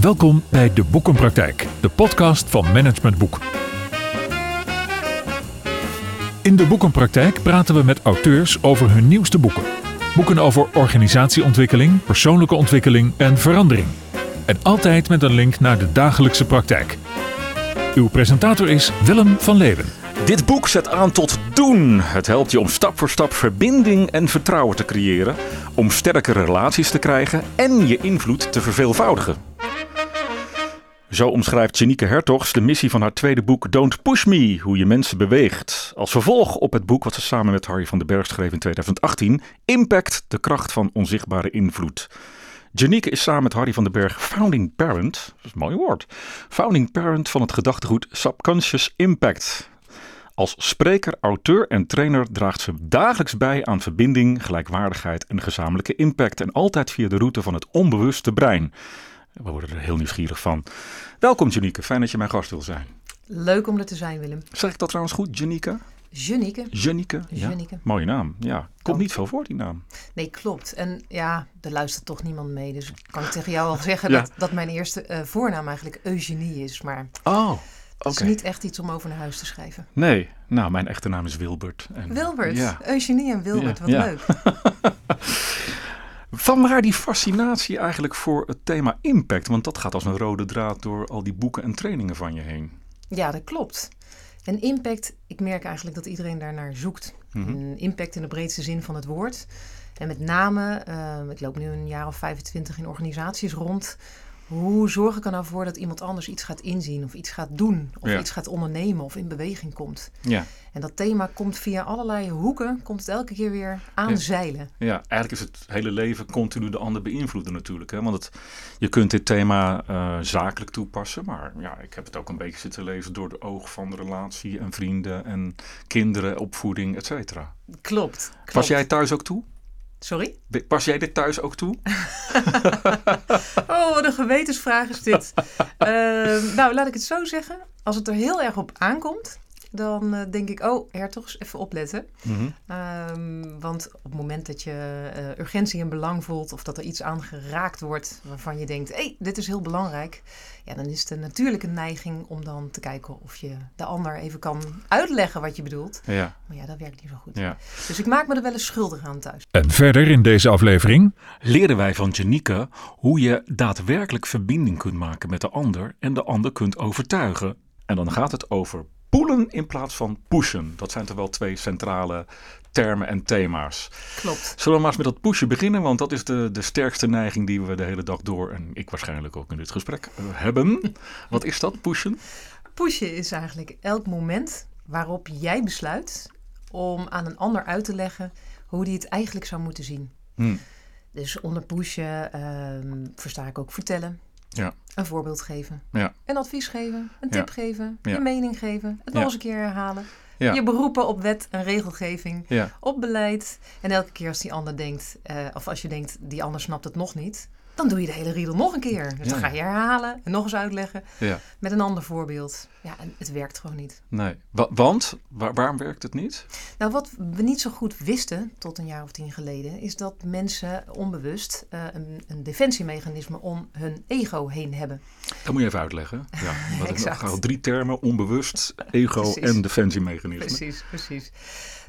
Welkom bij De Boekenpraktijk, de podcast van Management Boek. In De Boekenpraktijk praten we met auteurs over hun nieuwste boeken. Boeken over organisatieontwikkeling, persoonlijke ontwikkeling en verandering. En altijd met een link naar de dagelijkse praktijk. Uw presentator is Willem van Leeuwen. Dit boek zet aan tot doen. Het helpt je om stap voor stap verbinding en vertrouwen te creëren, om sterkere relaties te krijgen en je invloed te verveelvoudigen. Zo omschrijft Janieke Hertogs de missie van haar tweede boek Don't Push Me, hoe je mensen beweegt. Als vervolg op het boek wat ze samen met Harry van den Berg schreef in 2018, Impact, de kracht van onzichtbare invloed. Janieke is samen met Harry van den Berg founding parent, dat is een mooi woord, founding parent van het gedachtegoed Subconscious Impact. Als spreker, auteur en trainer draagt ze dagelijks bij aan verbinding, gelijkwaardigheid en gezamenlijke impact. En altijd via de route van het onbewuste brein. We worden er heel nieuwsgierig van. Welkom Janieke, fijn dat je mijn gast wil zijn. Leuk om er te zijn, Willem. Zeg ik dat trouwens goed, Janieke? Janieke. Janieke, ja. Janieke. Mooie naam, ja. Komt niet veel voor, die naam. Nee, klopt. En ja, er luistert toch niemand mee. Dus kan ik tegen jou al zeggen Ja. dat, dat mijn eerste eh, voornaam eigenlijk Eugenie is. Maar Oh, is niet echt iets om over naar huis te schrijven. Nee, nou, mijn echte naam is Wilbert. En, Wilbert. Ja. Eugenie en Wilbert, wat leuk. Vanwaar die fascinatie eigenlijk voor het thema impact? Want dat gaat als een rode draad door al die boeken en trainingen van je heen. Ja, dat klopt. En impact, ik merk eigenlijk dat iedereen daarnaar zoekt. Mhm. Impact in de breedste zin van het woord. En met name, eh, ik loop nu een jaar of 25 in organisaties rond. Hoe zorg ik er nou voor dat iemand anders iets gaat inzien of iets gaat doen of Ja. iets gaat ondernemen of in beweging komt? Ja. En dat thema komt via allerlei hoeken, komt het elke keer weer aanzeilen. Ja, eigenlijk is het hele leven continu de ander beïnvloeden natuurlijk. Hè? Want het, je kunt dit thema eh, zakelijk toepassen. Maar ja, ik heb het ook een beetje zitten lezen door de oog van de relatie en vrienden en kinderen, opvoeding, et cetera. Klopt. klopt. Pas jij thuis ook toe? Sorry? Pas jij dit thuis ook toe? Oh, wat een gewetensvraag is dit. Ehm, nou, laat ik het zo zeggen. Als het er heel erg op aankomt, dan eh, denk ik, oh, hertogs, even opletten. Mhm. Ehm, want op het moment dat je eh, urgentie en belang voelt, of dat er iets aan geraakt wordt waarvan je denkt, hé, hey, dit is heel belangrijk. Ja, dan is het een natuurlijke neiging om dan te kijken of je de ander even kan uitleggen wat je bedoelt. Ja, Maar ja, dat werkt niet zo goed. ja. Dus ik maak me er wel eens schuldig aan thuis. En verder in deze aflevering Leren wij van Janieke hoe je daadwerkelijk verbinding kunt maken met de ander en de ander kunt overtuigen. En dan gaat het over poelen in plaats van pushen. Dat zijn toch wel twee centrale termen en thema's. Klopt. Zullen we maar eens met dat pushen beginnen? Want dat is de, de sterkste neiging die we de hele dag door, en ik waarschijnlijk ook in dit gesprek, eh, hebben. Wat is dat, pushen? Pushen is eigenlijk elk moment waarop jij besluit om aan een ander uit te leggen hoe die het eigenlijk zou moeten zien. Hm. Dus onder pushen ehm, versta ik ook vertellen, Ja, een voorbeeld geven, ja, een advies geven, een Ja. tip geven, Ja. je mening geven, het nog eens een keer herhalen. Je beroepen op wet en regelgeving, op beleid. En elke keer als die ander denkt, eh, of als je denkt, die ander snapt het nog niet, dan doe je de hele riedel nog een keer. Dus Ja. dan ga je herhalen en nog eens uitleggen ja. met een ander voorbeeld. Ja, en het werkt gewoon niet. Nee. Wa- want, waar- waarom werkt het niet? Nou, wat we niet zo goed wisten tot een jaar of tien geleden, is dat mensen onbewust eh, een, een defensiemechanisme om hun ego heen hebben. Dat moet je even uitleggen. Ja, ik Exact. nog- drie termen: onbewust, ego en defensiemechanisme. Precies, precies.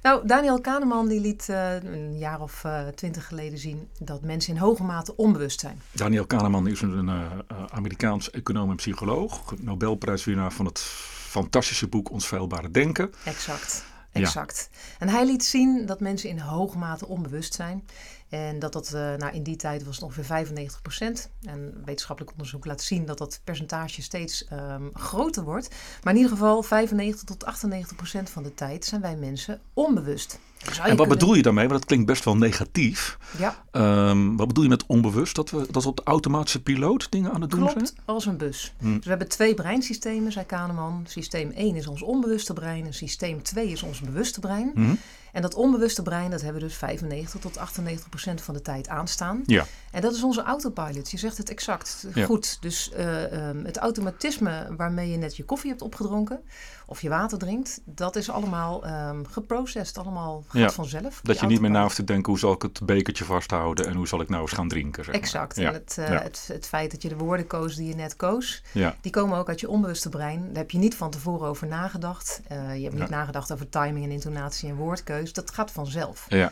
Nou, Daniel Kahneman die liet eh, een jaar of eh, twintig geleden zien dat mensen in hoge mate onbewust zijn. Daniel Kahneman is een eh, Amerikaans econoom en psycholoog. Nobelprijswinnaar van het fantastische boek Ons Veilbare Denken. Exact. Ja. Exact. En hij liet zien dat mensen in hoge mate onbewust zijn. En dat dat, eh, nou in die tijd was het ongeveer 95% En wetenschappelijk onderzoek laat zien dat dat percentage steeds ehm, groter wordt. Maar in ieder geval 95 tot 98% van de tijd zijn wij mensen onbewust. En wat kunnen- bedoel je daarmee? Want dat klinkt best wel negatief. Ja, Ehm, wat bedoel je met onbewust? Dat we, dat we op de automatische piloot dingen aan het doen klopt. zijn? Als een bus. Hm. Dus we hebben twee breinsystemen, zei Kahneman. Systeem 1 is ons onbewuste brein en systeem 2 is ons bewuste brein. Mhm. En dat onbewuste brein, dat hebben we dus 95 tot 98 procent van de tijd aanstaan. Ja. En dat is onze autopilot. Je zegt het exact Ja. goed. Dus eh, ehm, het automatisme waarmee je net je koffie hebt opgedronken of je water drinkt, dat is allemaal ehm geprocessed, allemaal gaat Ja. vanzelf. Dat je niet meer na hoeft te denken hoe zal ik het bekertje vasthouden en hoe zal ik nou eens gaan drinken. Zeg maar. Exact. Ja. En het, eh, Ja. het, het feit dat je de woorden koos die je net koos, Ja. die komen ook uit je onbewuste brein. Daar heb je niet van tevoren over nagedacht. Eh, je hebt niet nagedacht over timing en intonatie en woordkeus. Dat gaat vanzelf. Ja.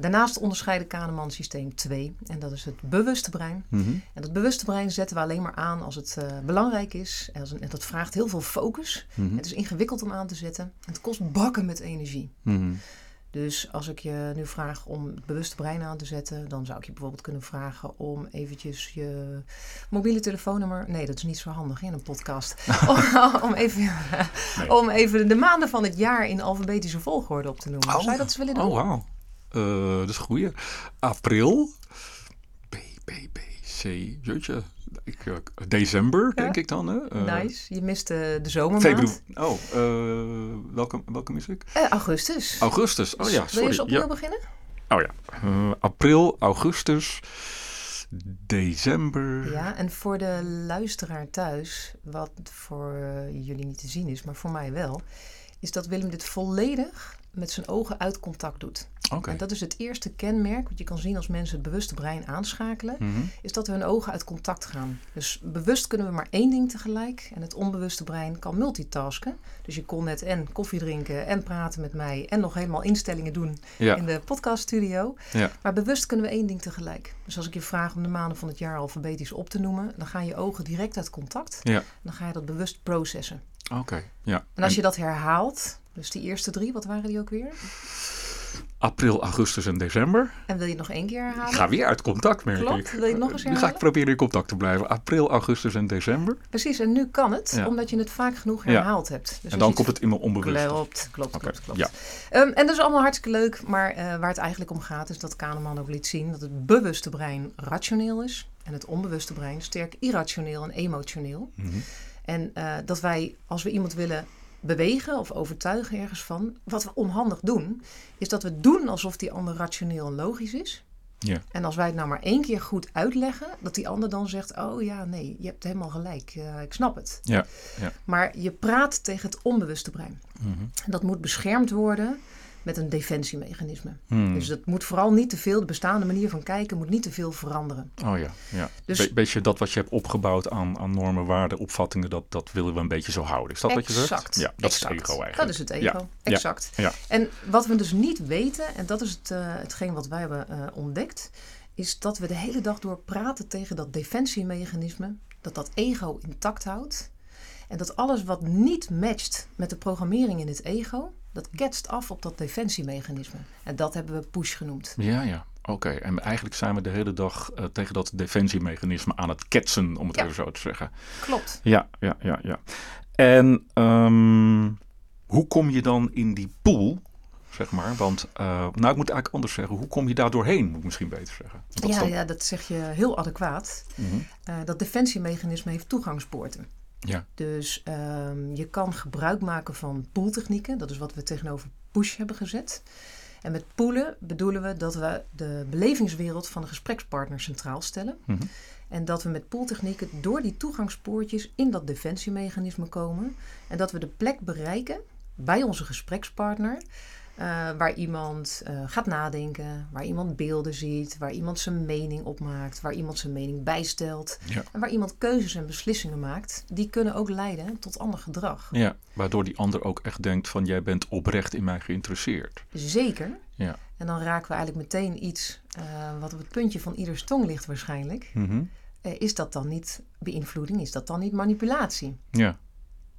Daarnaast onderscheiden Kahneman systeem 2. En dat is het bewuste brein. Mhm. En dat bewuste brein zetten we alleen maar aan als het eh, belangrijk is. En, als een- en dat vraagt heel veel focus. Mhm. Het is ingewikkeld om aan te zetten. En het kost bakken met energie. Mhm. Dus als ik je nu vraag om het bewuste brein aan te zetten, dan zou ik je bijvoorbeeld kunnen vragen om eventjes je mobiele telefoonnummer. Nee, dat is niet zo handig in een podcast. om, om, even, Nee. om even de maanden van het jaar in alfabetische volgorde op te noemen. Zou je dat eens willen doen? Oh, wauw. Eh, dat is een goeie. April. B, B, B, C. Jeetje. Ik, eh, december, Ja. denk ik dan. Hè? Eh, nice. Je mist de, zomermaand. Februari. Oh, welke, welke mis ik? Augustus. Augustus. Oh ja, Wil je sorry. eens opnieuw Ja. beginnen? Oh ja. April, augustus, december. Ja, en voor de luisteraar thuis, wat voor jullie niet te zien is, maar voor mij wel, is dat Willem dit volledig met zijn ogen uit contact doet. Oké. En dat is het eerste kenmerk wat je kan zien als mensen het bewuste brein aanschakelen, Mhm. is dat hun ogen uit contact gaan. Dus bewust kunnen we maar één ding tegelijk en het onbewuste brein kan multitasken. Dus je kon net en koffie drinken en praten met mij en nog helemaal instellingen doen Ja. in de podcaststudio. Ja. Maar bewust kunnen we één ding tegelijk. Dus als ik je vraag om de maanden van het jaar alfabetisch op te noemen, dan gaan je ogen direct uit contact. Ja. Dan ga je dat bewust processen. Oké. Ja. En als je dat herhaalt, dus die eerste drie, wat waren die ook weer? April, augustus en december. En wil je het nog één keer herhalen? Ik ga weer uit contact, merk Klopt. ik. Wil je het nog eens Nu ga ik herhalen? proberen in contact te blijven. April, augustus en december. Precies, en nu kan het, Ja. omdat je het vaak genoeg Ja. herhaald hebt. Dus en dan komt het in mijn onbewust. Klopt, klopt, Oké, klopt, klopt. ja. Ehm, en dat is allemaal hartstikke leuk, maar eh, waar het eigenlijk om gaat is dat Kahneman ook liet zien dat het bewuste brein rationeel is en het onbewuste brein sterk irrationeel en emotioneel. Mhm. En eh, dat wij, als we iemand willen bewegen of overtuigen ergens van, wat we onhandig doen, is dat we doen alsof die ander rationeel en logisch is. Ja. En als wij het nou maar één keer goed uitleggen, dat die ander dan zegt: Oh ja, nee, je hebt helemaal gelijk, eh, ik snap het. Ja, ja. Maar je praat tegen het onbewuste brein. Mhm. En dat moet beschermd worden met een defensiemechanisme. Hmm. Dus dat moet vooral niet te veel, de bestaande manier van kijken moet niet te veel veranderen. Oh ja, ja. Dus- Be- beetje dat wat je hebt opgebouwd aan, aan normen, waarden, opvattingen, dat, dat willen we een beetje zo houden. Is dat wat je zegt? Exact. Ja, dat is exact. het ego eigenlijk. Dat is het ego, Ja, exact. ja. En wat we dus niet weten, en dat is het, eh, hetgeen wat wij hebben eh, ontdekt, is dat we de hele dag door praten tegen dat defensiemechanisme, dat dat ego intact houdt. En dat alles wat niet matcht met de programmering in het ego, dat ketst af op dat defensiemechanisme. En dat hebben we push genoemd. Ja, ja. Oké, en eigenlijk zijn we de hele dag eh, tegen dat defensiemechanisme aan het ketsen, om het Ja. even zo te zeggen. Klopt. Ja, ja, ja, ja. En ehm, hoe kom je dan in die pool, zeg maar? Want, eh, nou, ik moet eigenlijk anders zeggen. Hoe kom je daar doorheen, moet ik misschien beter zeggen. Dat Ja, dan- ja, dat zeg je heel adequaat. Mhm. Eh, dat defensiemechanisme heeft toegangspoorten. Ja. Dus ehm, je kan gebruik maken van pooltechnieken. Dat is wat we tegenover push hebben gezet. En met poelen bedoelen we dat we de belevingswereld van de gesprekspartner centraal stellen. Mhm. En dat we met pooltechnieken door die toegangspoortjes in dat defensiemechanisme komen. En dat we de plek bereiken bij onze gesprekspartner. Eh, waar iemand eh, gaat nadenken, waar iemand beelden ziet, waar iemand zijn mening opmaakt, waar iemand zijn mening bijstelt. Ja. En waar iemand keuzes en beslissingen maakt, die kunnen ook leiden tot ander gedrag. ja, waardoor die ander ook echt denkt van jij bent oprecht in mij geïnteresseerd. Zeker. Ja. En dan raken we eigenlijk meteen iets eh, wat op het puntje van ieders tong ligt waarschijnlijk. Mhm. Is dat dan niet beïnvloeding? Is dat dan niet manipulatie? Ja.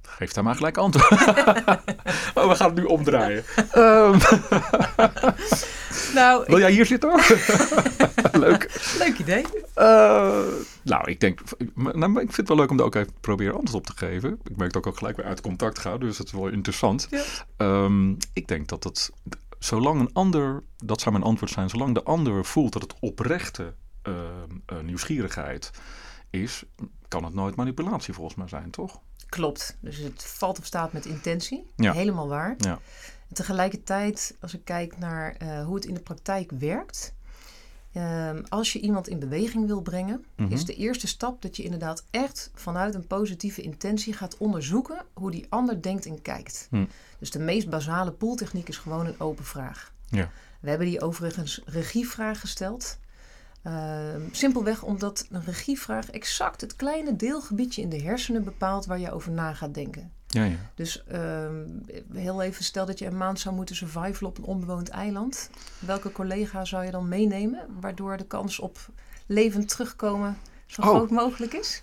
Geef daar maar gelijk antwoord. oh, we gaan het nu omdraaien. Ehm, Nou, wil jij hier zitten hoor? Leuk. leuk idee. Eh, nou, ik denk, nou, maar ik vind het wel leuk om daar ook even te proberen antwoord op te geven. Ik merk dat ik ook gelijk weer uit contact ga, dus dat is wel interessant. Ja. Ehm, ik denk dat het, zolang een ander, dat zou mijn antwoord zijn, zolang de ander voelt dat het oprechte ehm, eh, nieuwsgierigheid is, kan het nooit manipulatie volgens mij zijn, toch? Klopt. Dus het valt op staat met intentie. Ja. Helemaal waar. Ja. Tegelijkertijd, als ik kijk naar uh, hoe het in de praktijk werkt, um, als je iemand in beweging wil brengen, Mhm. is de eerste stap dat je inderdaad echt vanuit een positieve intentie gaat onderzoeken hoe die ander denkt en kijkt. Hm. Dus de meest basale pooltechniek is gewoon een open vraag. Ja. We hebben die overigens regievraag gesteld. Ehm, simpelweg omdat een regievraag exact het kleine deelgebiedje in de hersenen bepaalt waar je over na gaat denken. Ja, ja. Dus ehm, heel even, stel dat je een maand zou moeten survivalen op een onbewoond eiland. Welke collega zou je dan meenemen, waardoor de kans op levend terugkomen zo Oh. groot mogelijk is?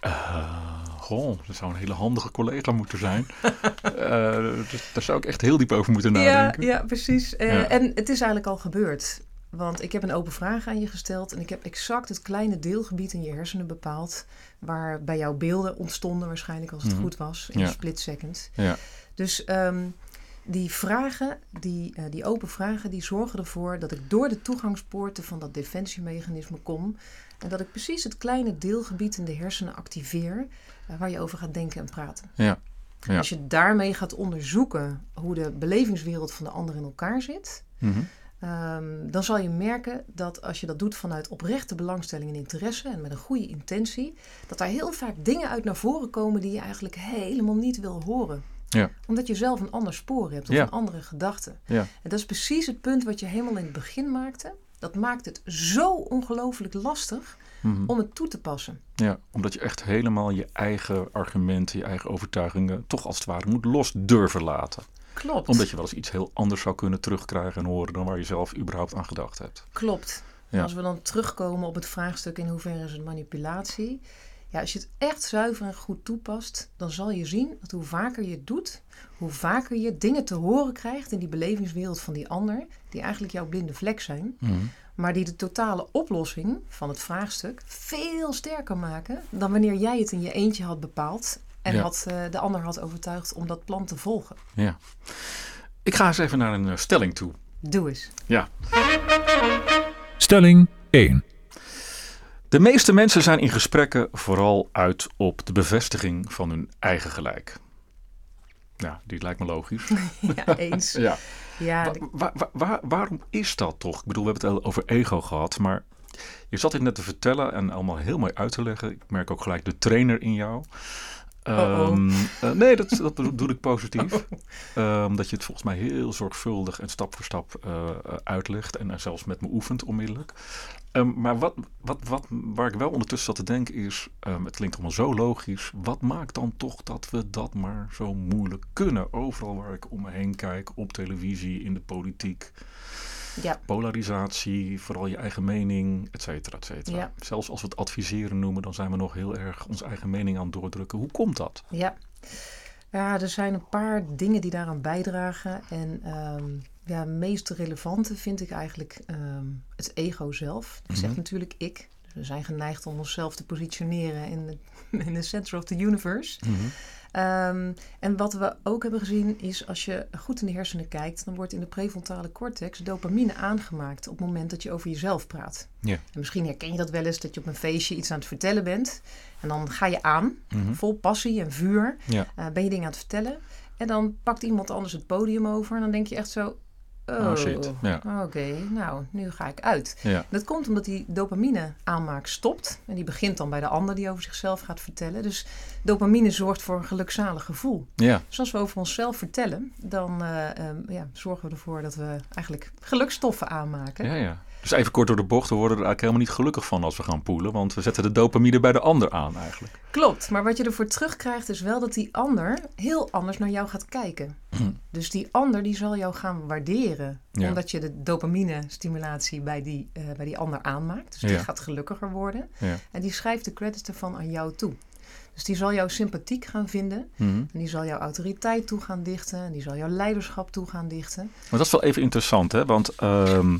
Eh, goh, dat zou een hele handige collega moeten zijn. Eh, dus daar zou ik echt heel diep over moeten nadenken. ja, precies. Eh, Ja. En het is eigenlijk al gebeurd. Want ik heb een open vraag aan je gesteld en ik heb exact het kleine deelgebied in je hersenen bepaald. Waar bij jou beelden ontstonden, waarschijnlijk als het Mhm. goed was, in Ja. een split second. Ja. Dus ehm, die vragen, die, eh, die open vragen, die zorgen ervoor dat ik door de toegangspoorten van dat defensiemechanisme kom. En dat ik precies het kleine deelgebied in de hersenen activeer eh, waar je over gaat denken en praten. Ja. Ja. Als je daarmee gaat onderzoeken hoe de belevingswereld van de ander in elkaar zit, Mhm. Ehm, dan zal je merken dat als je dat doet vanuit oprechte belangstelling en interesse en met een goede intentie, dat daar heel vaak dingen uit naar voren komen die je eigenlijk helemaal niet wil horen. Ja. Omdat je zelf een ander spoor hebt of Ja. een andere gedachte. Ja. En dat is precies het punt wat je helemaal in het begin maakte. Dat maakt het zo ongelooflijk lastig Mhm. om het toe te passen. Ja, omdat je echt helemaal je eigen argumenten, je eigen overtuigingen toch als het ware moet los durven laten. Klopt. Omdat je wel eens iets heel anders zou kunnen terugkrijgen en horen dan waar je zelf überhaupt aan gedacht hebt. Klopt. Ja. Als we dan terugkomen op het vraagstuk in hoeverre is het manipulatie. Ja, als je het echt zuiver en goed toepast, dan zal je zien dat hoe vaker je het doet, hoe vaker je dingen te horen krijgt in die belevingswereld van die ander, die eigenlijk jouw blinde vlek zijn, Mhm. maar die de totale oplossing van het vraagstuk veel sterker maken dan wanneer jij het in je eentje had bepaald en Ja. had, eh, de ander had overtuigd om dat plan te volgen. Ja. Ik ga eens even naar een eh, stelling toe. Doe eens. Ja. Stelling 1. De meeste mensen zijn in gesprekken vooral uit op de bevestiging van hun eigen gelijk. Ja, die lijkt me logisch. Ja, eens. Ja. Ja, Wa- wa- wa- waar- waarom is dat toch? Ik bedoel, we hebben het al over ego gehad, maar je zat dit net te vertellen en allemaal heel mooi uit te leggen. Ik merk ook gelijk de trainer in jou. Uh-oh. Ehm, eh, nee, dat, dat bedoel ik positief. Ehm, dat je het volgens mij heel zorgvuldig en stap voor stap eh, eh, uitlegt en er zelfs met me oefent onmiddellijk. Ehm, maar wat, wat, wat, waar ik wel ondertussen zat te denken is, het klinkt allemaal zo logisch. Wat maakt dan toch dat we dat maar zo moeilijk kunnen? Overal waar ik om me heen kijk, op televisie, in de politiek. Ja. Polarisatie, vooral je eigen mening, et cetera, et cetera. Ja. Zelfs als we het adviseren noemen, dan zijn we nog heel erg onze eigen mening aan het doordrukken. Hoe komt dat? Ja. ja, er zijn een paar dingen die daaraan bijdragen. En ehm, ja, meest relevante vind ik eigenlijk ehm, het ego zelf. Dat zegt Mhm. natuurlijk ik. Dus we zijn geneigd om onszelf te positioneren in de, in de center of the universe. Ehm, en wat we ook hebben gezien is als je goed in de hersenen kijkt, dan wordt in de prefrontale cortex dopamine aangemaakt op het moment dat je over jezelf praat. Ja. En misschien herken je dat wel eens dat je op een feestje iets aan het vertellen bent. En dan ga je aan, Mhm. vol passie en vuur. Ja. Eh, ben je dingen aan het vertellen. En dan pakt iemand anders het podium over. En dan denk je echt zo. Oh, Oh, shit. Ja. Oké, nou, nu ga ik uit. Ja. Dat komt omdat die dopamine aanmaak stopt. En die begint dan bij de ander die over zichzelf gaat vertellen. Dus dopamine zorgt voor een gelukzalig gevoel. Ja. Dus als we over onszelf vertellen, dan eh, ehm, ja, zorgen we ervoor dat we eigenlijk gelukstoffen aanmaken. Ja, ja. Dus even kort door de bocht, we worden er eigenlijk helemaal niet gelukkig van als we gaan poelen. Want we zetten de dopamine bij de ander aan eigenlijk. Klopt, maar wat je ervoor terugkrijgt is wel dat die ander heel anders naar jou gaat kijken. Dus die ander die zal jou gaan waarderen. Ja. Omdat je de dopamine stimulatie bij die, eh, bij die ander aanmaakt. Dus die Ja. gaat gelukkiger worden. Ja. En die schrijft de credits ervan aan jou toe. Dus die zal jou sympathiek gaan vinden. Mhm. En die zal jouw autoriteit toe gaan dichten. En die zal jouw leiderschap toe gaan dichten. Maar dat is wel even interessant, hè? Want ehm,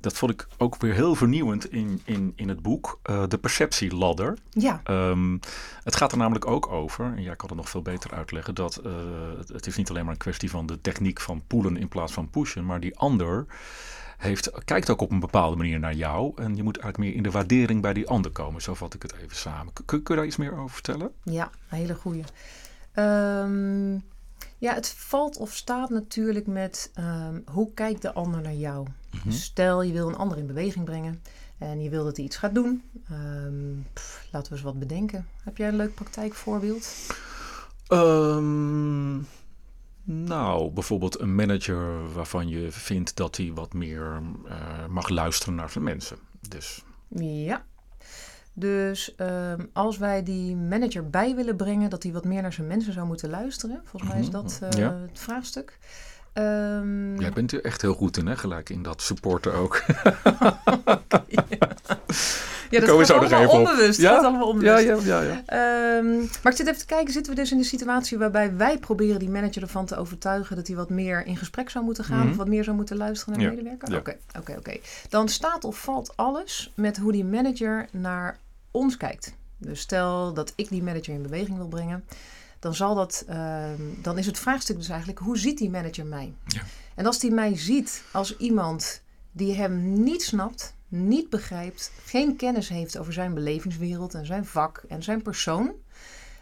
dat vond ik ook weer heel vernieuwend in, in, in het boek. eh, de perceptieladder. Ja, Ehm, het gaat er namelijk ook over, en jij kan het nog veel beter uitleggen, dat eh, het, het is niet alleen maar een kwestie van de techniek van poelen in plaats van pushen, maar die ander heeft, kijkt ook op een bepaalde manier naar jou en je moet eigenlijk meer in de waardering bij die ander komen. Zo vat ik het even samen. Kun, kun je daar iets meer over vertellen? Ja, een hele goeie. Ehm, Ja, het valt of staat natuurlijk met ehm, hoe kijkt de ander naar jou. Mhm. Stel, je wil een ander in beweging brengen en je wil dat hij iets gaat doen. Ehm, pff, laten we eens wat bedenken. Heb jij een leuk praktijkvoorbeeld? Ehm, nou, bijvoorbeeld een manager waarvan je vindt dat hij wat meer eh, mag luisteren naar zijn mensen. Dus Ja. Dus ehm, als wij die manager bij willen brengen dat hij wat meer naar zijn mensen zou moeten luisteren, volgens mij is Mhm, dat eh, ja. het vraagstuk. Ehm, jij bent er echt heel goed in, hè? Gelijk in dat supporten ook. ja, dat komen gaat nog allemaal onbewust. Ja? gaat allemaal onbewust. ja, ja, ja. Ehm, maar ik zit even te kijken, zitten we dus in de situatie waarbij wij proberen die manager ervan te overtuigen dat hij wat meer in gesprek zou moeten gaan Mhm. of wat meer zou moeten luisteren naar de Ja, medewerker? ja. Oké, oké, oké. Dan staat of valt alles met hoe die manager naar ons kijkt. Dus stel dat ik die manager in beweging wil brengen, dan zal dat, ehm, dan is het vraagstuk dus eigenlijk, hoe ziet die manager mij? Ja. En als die mij ziet als iemand die hem niet snapt, niet begrijpt, geen kennis heeft over zijn belevingswereld en zijn vak en zijn persoon,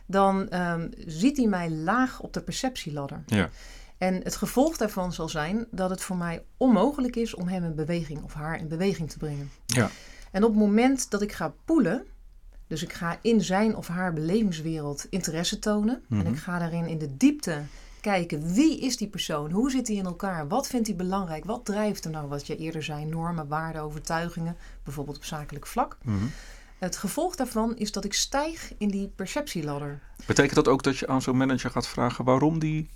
dan ehm, ziet hij mij laag op de perceptieladder. Ja. En het gevolg daarvan zal zijn dat het voor mij onmogelijk is om hem in beweging of haar in beweging te brengen. Ja. En op het moment dat ik ga poelen, dus ik ga in zijn of haar belevingswereld interesse tonen en Mhm. ik ga daarin in de diepte kijken wie is die persoon, hoe zit hij in elkaar, wat vindt hij belangrijk, wat drijft hem nou, wat je eerder zei, normen, waarden, overtuigingen, bijvoorbeeld op zakelijk vlak. Mhm. Het gevolg daarvan is dat ik stijg in die perceptieladder. Betekent dat ook dat je aan zo'n manager gaat vragen waarom die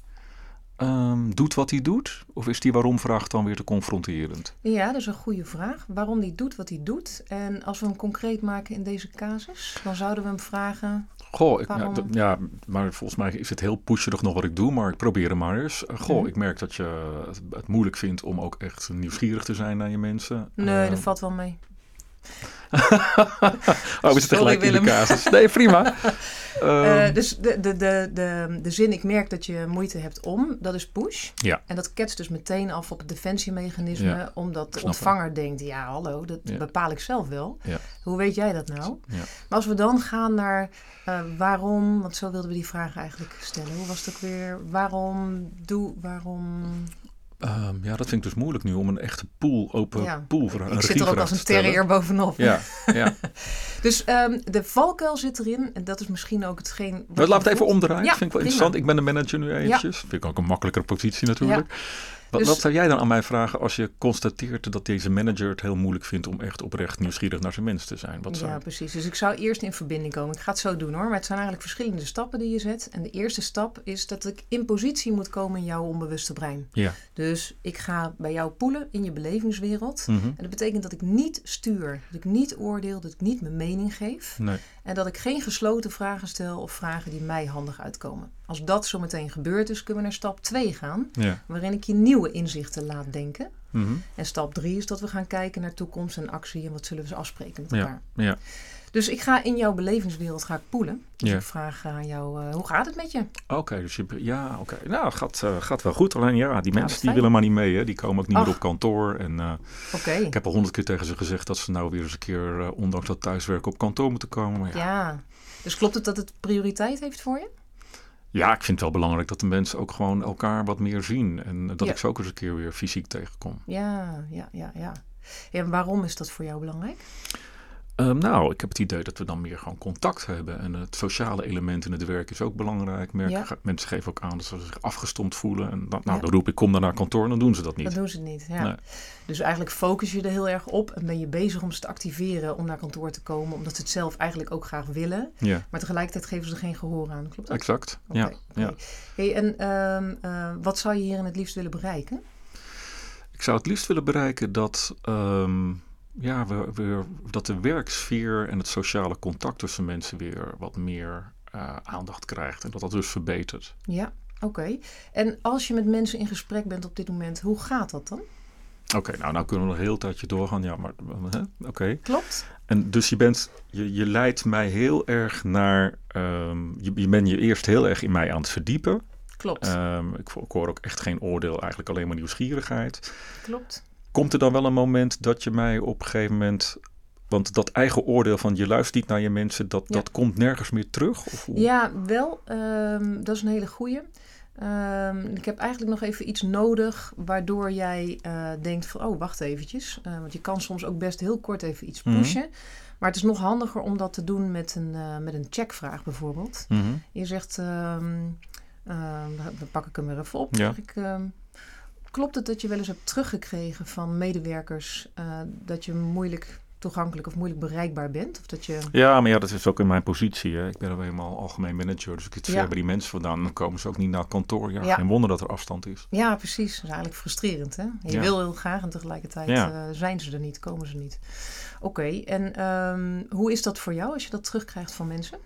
ehm, doet wat hij doet? Of is die waarom-vraag dan weer te confronterend? Ja, dat is een goede vraag. Waarom die doet wat hij doet. En als we hem concreet maken in deze casus, dan zouden we hem vragen. Goh, ik, Waarom? nou, ja, maar volgens mij is het heel pusherig nog wat ik doe, maar ik probeer het maar eens. Uh, Goh, Mhm. ik merk dat je het, het moeilijk vindt om ook echt nieuwsgierig te zijn naar je mensen. Nee, Eh, dat valt wel mee. oh, we zitten gelijk in de casus. Nee, prima. Eh, Ehm, dus de, de, de, de, de zin, ik merk dat je moeite hebt om, dat is push. Ja. En dat ketst dus meteen af op het defensiemechanisme, Ja, omdat de ontvanger denkt, ja hallo, dat Ja. bepaal ik zelf wel. Hoe weet jij dat nou? Ja. Maar als we dan gaan naar eh, waarom, want zo wilden we die vraag eigenlijk stellen. Hoe was het ook weer? Waarom doe, waarom... ehm, ja, dat vind ik dus moeilijk nu om een echte pool, open Ja. pool voor een Ik zit er ook als een terrier bovenop. Ja, ja. Dus ehm, de valkuil zit erin. En dat is misschien ook hetgeen... wat laat het even omdraaien. Ja, dat vind ik wel prima. interessant. Ik ben de manager nu eventjes. Vind ik ook een makkelijkere positie natuurlijk. Wat, Dus- wat zou jij dan aan mij vragen als je constateert dat deze manager het heel moeilijk vindt om echt oprecht nieuwsgierig naar zijn mensen te zijn? Wat zou Ja, precies. Dus ik zou eerst in verbinding komen. Ik ga het zo doen hoor. Maar het zijn eigenlijk verschillende stappen die je zet. En de eerste stap is dat ik in positie moet komen in jouw onbewuste brein. Ja. Dus ik ga bij jou poelen in je belevingswereld. Mhm. En dat betekent dat ik niet stuur, dat ik niet oordeel, dat ik niet mijn mening geef. Nee. En dat ik geen gesloten vragen stel of vragen die mij handig uitkomen. Als dat zo meteen gebeurd is, kunnen we naar stap 2 gaan. Ja. Waarin ik je nieuwe inzichten laat denken. Mhm. En stap 3 is dat we gaan kijken naar toekomst en actie en wat zullen we afspreken met elkaar. Ja. Ja. Dus ik ga in jouw belevingswereld ga ik poelen. Dus Ja. ik vraag aan jou, eh, hoe gaat het met je? Oké, dus je, ja, oké. Nou, gaat, eh, gaat wel goed. Alleen ja, die wat mensen die willen maar niet mee. Hè. Die komen ook niet Ach. meer op kantoor. En Oké. ik heb al honderd keer tegen ze gezegd dat ze nou weer eens een keer, ondanks dat thuiswerken, op kantoor moeten komen. Maar ja, Ja. Dus klopt het dat het prioriteit heeft voor je? Ja, ik vind het wel belangrijk dat de mensen ook gewoon elkaar wat meer zien. En dat Ja. ik ze ook eens een keer weer fysiek tegenkom. Ja, ja, ja, ja. En waarom is dat voor jou belangrijk? Ehm, nou, ik heb het idee dat we dan meer gewoon contact hebben. En het sociale element in het werk is ook belangrijk. Merk, Ja. Mensen geven ook aan dat ze zich afgestomd voelen. En dan, nou, Ja. dan roep ik, kom dan naar kantoor en dan doen ze dat niet. Dat doen ze niet. Ja. Nee. Dus eigenlijk focus je er heel erg op en ben je bezig om ze te activeren om naar kantoor te komen, omdat ze het zelf eigenlijk ook graag willen. Ja, Maar tegelijkertijd geven ze er geen gehoor aan. Klopt dat? exact. Ja, oké. ja. Hey, en ehm, eh, wat zou je hierin het liefst willen bereiken? Ik zou het liefst willen bereiken dat, ehm, ja, we, we, dat de werksfeer en het sociale contact tussen mensen weer wat meer eh, aandacht krijgt. En dat dat dus verbetert. Ja, oké. En als je met mensen in gesprek bent op dit moment, hoe gaat dat dan? Oké, nou, nou kunnen we nog een heel tijdje doorgaan. Ja, maar hè, oké. Klopt? En dus je bent, je, je leidt mij heel erg naar, ehm, je, je bent je eerst heel erg in mij aan het verdiepen. Klopt. Ehm, ik, ik hoor ook echt geen oordeel, eigenlijk alleen maar nieuwsgierigheid. Klopt. Komt er dan wel een moment dat je mij op een gegeven moment, want dat eigen oordeel van je luistert niet naar je mensen, dat, Ja. dat komt nergens meer terug? Of? Ja, wel. ehm, dat is een hele goeie. Ehm, ik heb eigenlijk nog even iets nodig waardoor jij eh, denkt van, oh, wacht eventjes. Eh, want je kan soms ook best heel kort even iets Mhm. pushen. Maar het is nog handiger om dat te doen met een, eh, met een checkvraag bijvoorbeeld. Mhm. Je zegt, ehm, dan pak ik hem weer even op. Ja. Zeg ik, klopt het dat je wel eens hebt teruggekregen van medewerkers eh, dat je moeilijk toegankelijk of moeilijk bereikbaar bent? Of dat je... Ja, maar ja, dat is ook in mijn positie. Hè. Ik ben al helemaal algemeen manager, dus ik zit Ja. ver bij die mensen vandaan. Dan komen ze ook niet naar het kantoor. Ja, wonder dat er afstand is. Ja, precies. Dat is eigenlijk frustrerend. Hè? Je Ja. wil heel graag en tegelijkertijd eh, zijn ze er niet, komen ze niet. Oké, en ehm, hoe is dat voor jou als je dat terugkrijgt van mensen?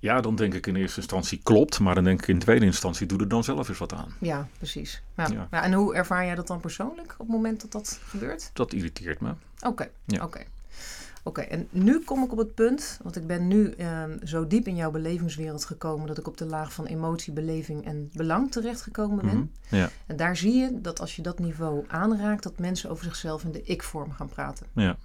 Ja, dan denk ik in eerste instantie klopt, maar dan denk ik in tweede instantie doe er dan zelf eens wat aan. Ja, precies. Ja. Ja. En hoe ervaar jij dat dan persoonlijk op het moment dat dat gebeurt? Dat irriteert me. Oké, Ja. oké. Oké, en nu kom ik op het punt, want ik ben nu ehm, zo diep in jouw belevingswereld gekomen dat ik op de laag van emotie, beleving en belang terechtgekomen ben. Mhm. Ja, En daar zie je dat als je dat niveau aanraakt, dat mensen over zichzelf in de ik-vorm gaan praten. ja,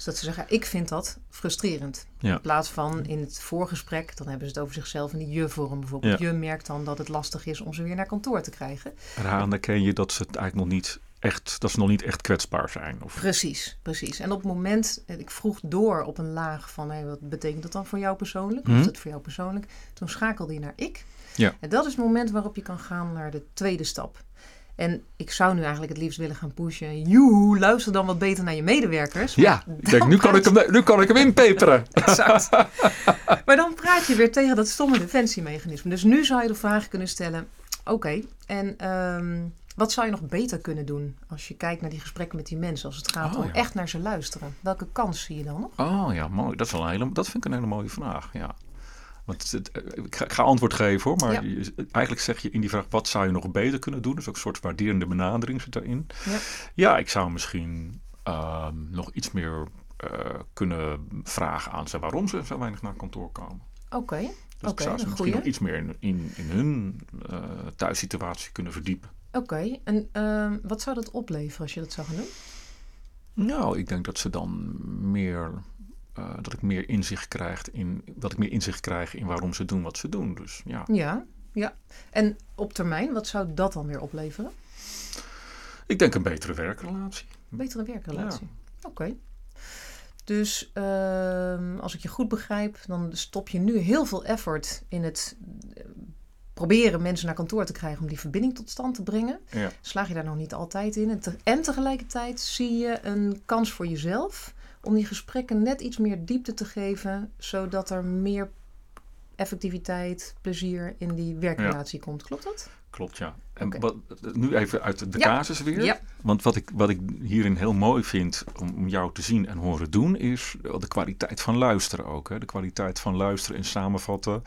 Dus dat ze zeggen, ik vind dat frustrerend. Ja. In plaats van in het voorgesprek, dan hebben ze het over zichzelf in die je-vorm bijvoorbeeld. Ja. Je merkt dan dat het lastig is om ze weer naar kantoor te krijgen. eraan herken je dat ze het eigenlijk nog niet echt, dat ze nog niet echt kwetsbaar zijn. Of, Precies, precies. En op het moment, eh, ik vroeg door op een laag van, wat betekent dat dan voor jou persoonlijk? Mhm. is dat voor jou persoonlijk? Toen schakelde je naar ik. Ja. En dat is het moment waarop je kan gaan naar de tweede stap. En ik zou nu eigenlijk het liefst willen gaan pushen. Joehoe, luister dan wat beter naar je medewerkers. ja, ik denk, nu kan ik, hem, nu kan ik hem inpeperen. Exact. maar dan praat je weer tegen dat stomme defensiemechanisme. Dus nu zou je de vraag kunnen stellen: oké, en ehm, wat zou je nog beter kunnen doen als je kijkt naar die gesprekken met die mensen, als het gaat Oh, om ja. echt naar ze luisteren? Welke kans zie je dan nog? Oh ja, mooi. Dat, is een hele, dat vind ik een hele mooie vraag. Ja. Want het, eh, ik, ga, ik ga antwoord geven hoor, maar Ja. je- eigenlijk zeg je in die vraag: wat zou je nog beter kunnen doen? Dus ook een soort waarderende benadering zit daarin. Ja. Ja, ik zou misschien ehm, nog iets meer eh, kunnen vragen aan ze waarom ze zo weinig naar kantoor komen. Oké, Dus Oké, ik zou ze misschien nog iets meer in, in, in hun eh, thuissituatie kunnen verdiepen. oké. En ehm, wat zou dat opleveren als je dat zou gaan doen? Nou, ik denk dat ze dan meer. Eh, dat ik meer inzicht krijg in dat ik meer inzicht krijg in waarom ze doen wat ze doen. Dus ja. Ja, ja. En op termijn, wat zou dat dan weer opleveren? Ik denk een betere werkrelatie. Betere werkrelatie. Oké. Dus ehm, als ik je goed begrijp, dan stop je nu heel veel effort in het eh, proberen mensen naar kantoor te krijgen om die verbinding tot stand te brengen. Ja. Slaag je daar nog niet altijd in. En, te- en tegelijkertijd zie je een kans voor jezelf om die gesprekken net iets meer diepte te geven, zodat er meer effectiviteit, plezier in die werkrelatie komt. Klopt dat? Klopt, ja. En wat, nu even uit de Ja. casus weer. Ja. Want wat ik, wat ik hierin heel mooi vind om, om jou te zien en horen doen, is de kwaliteit van luisteren ook. Hè? De kwaliteit van luisteren en samenvatten.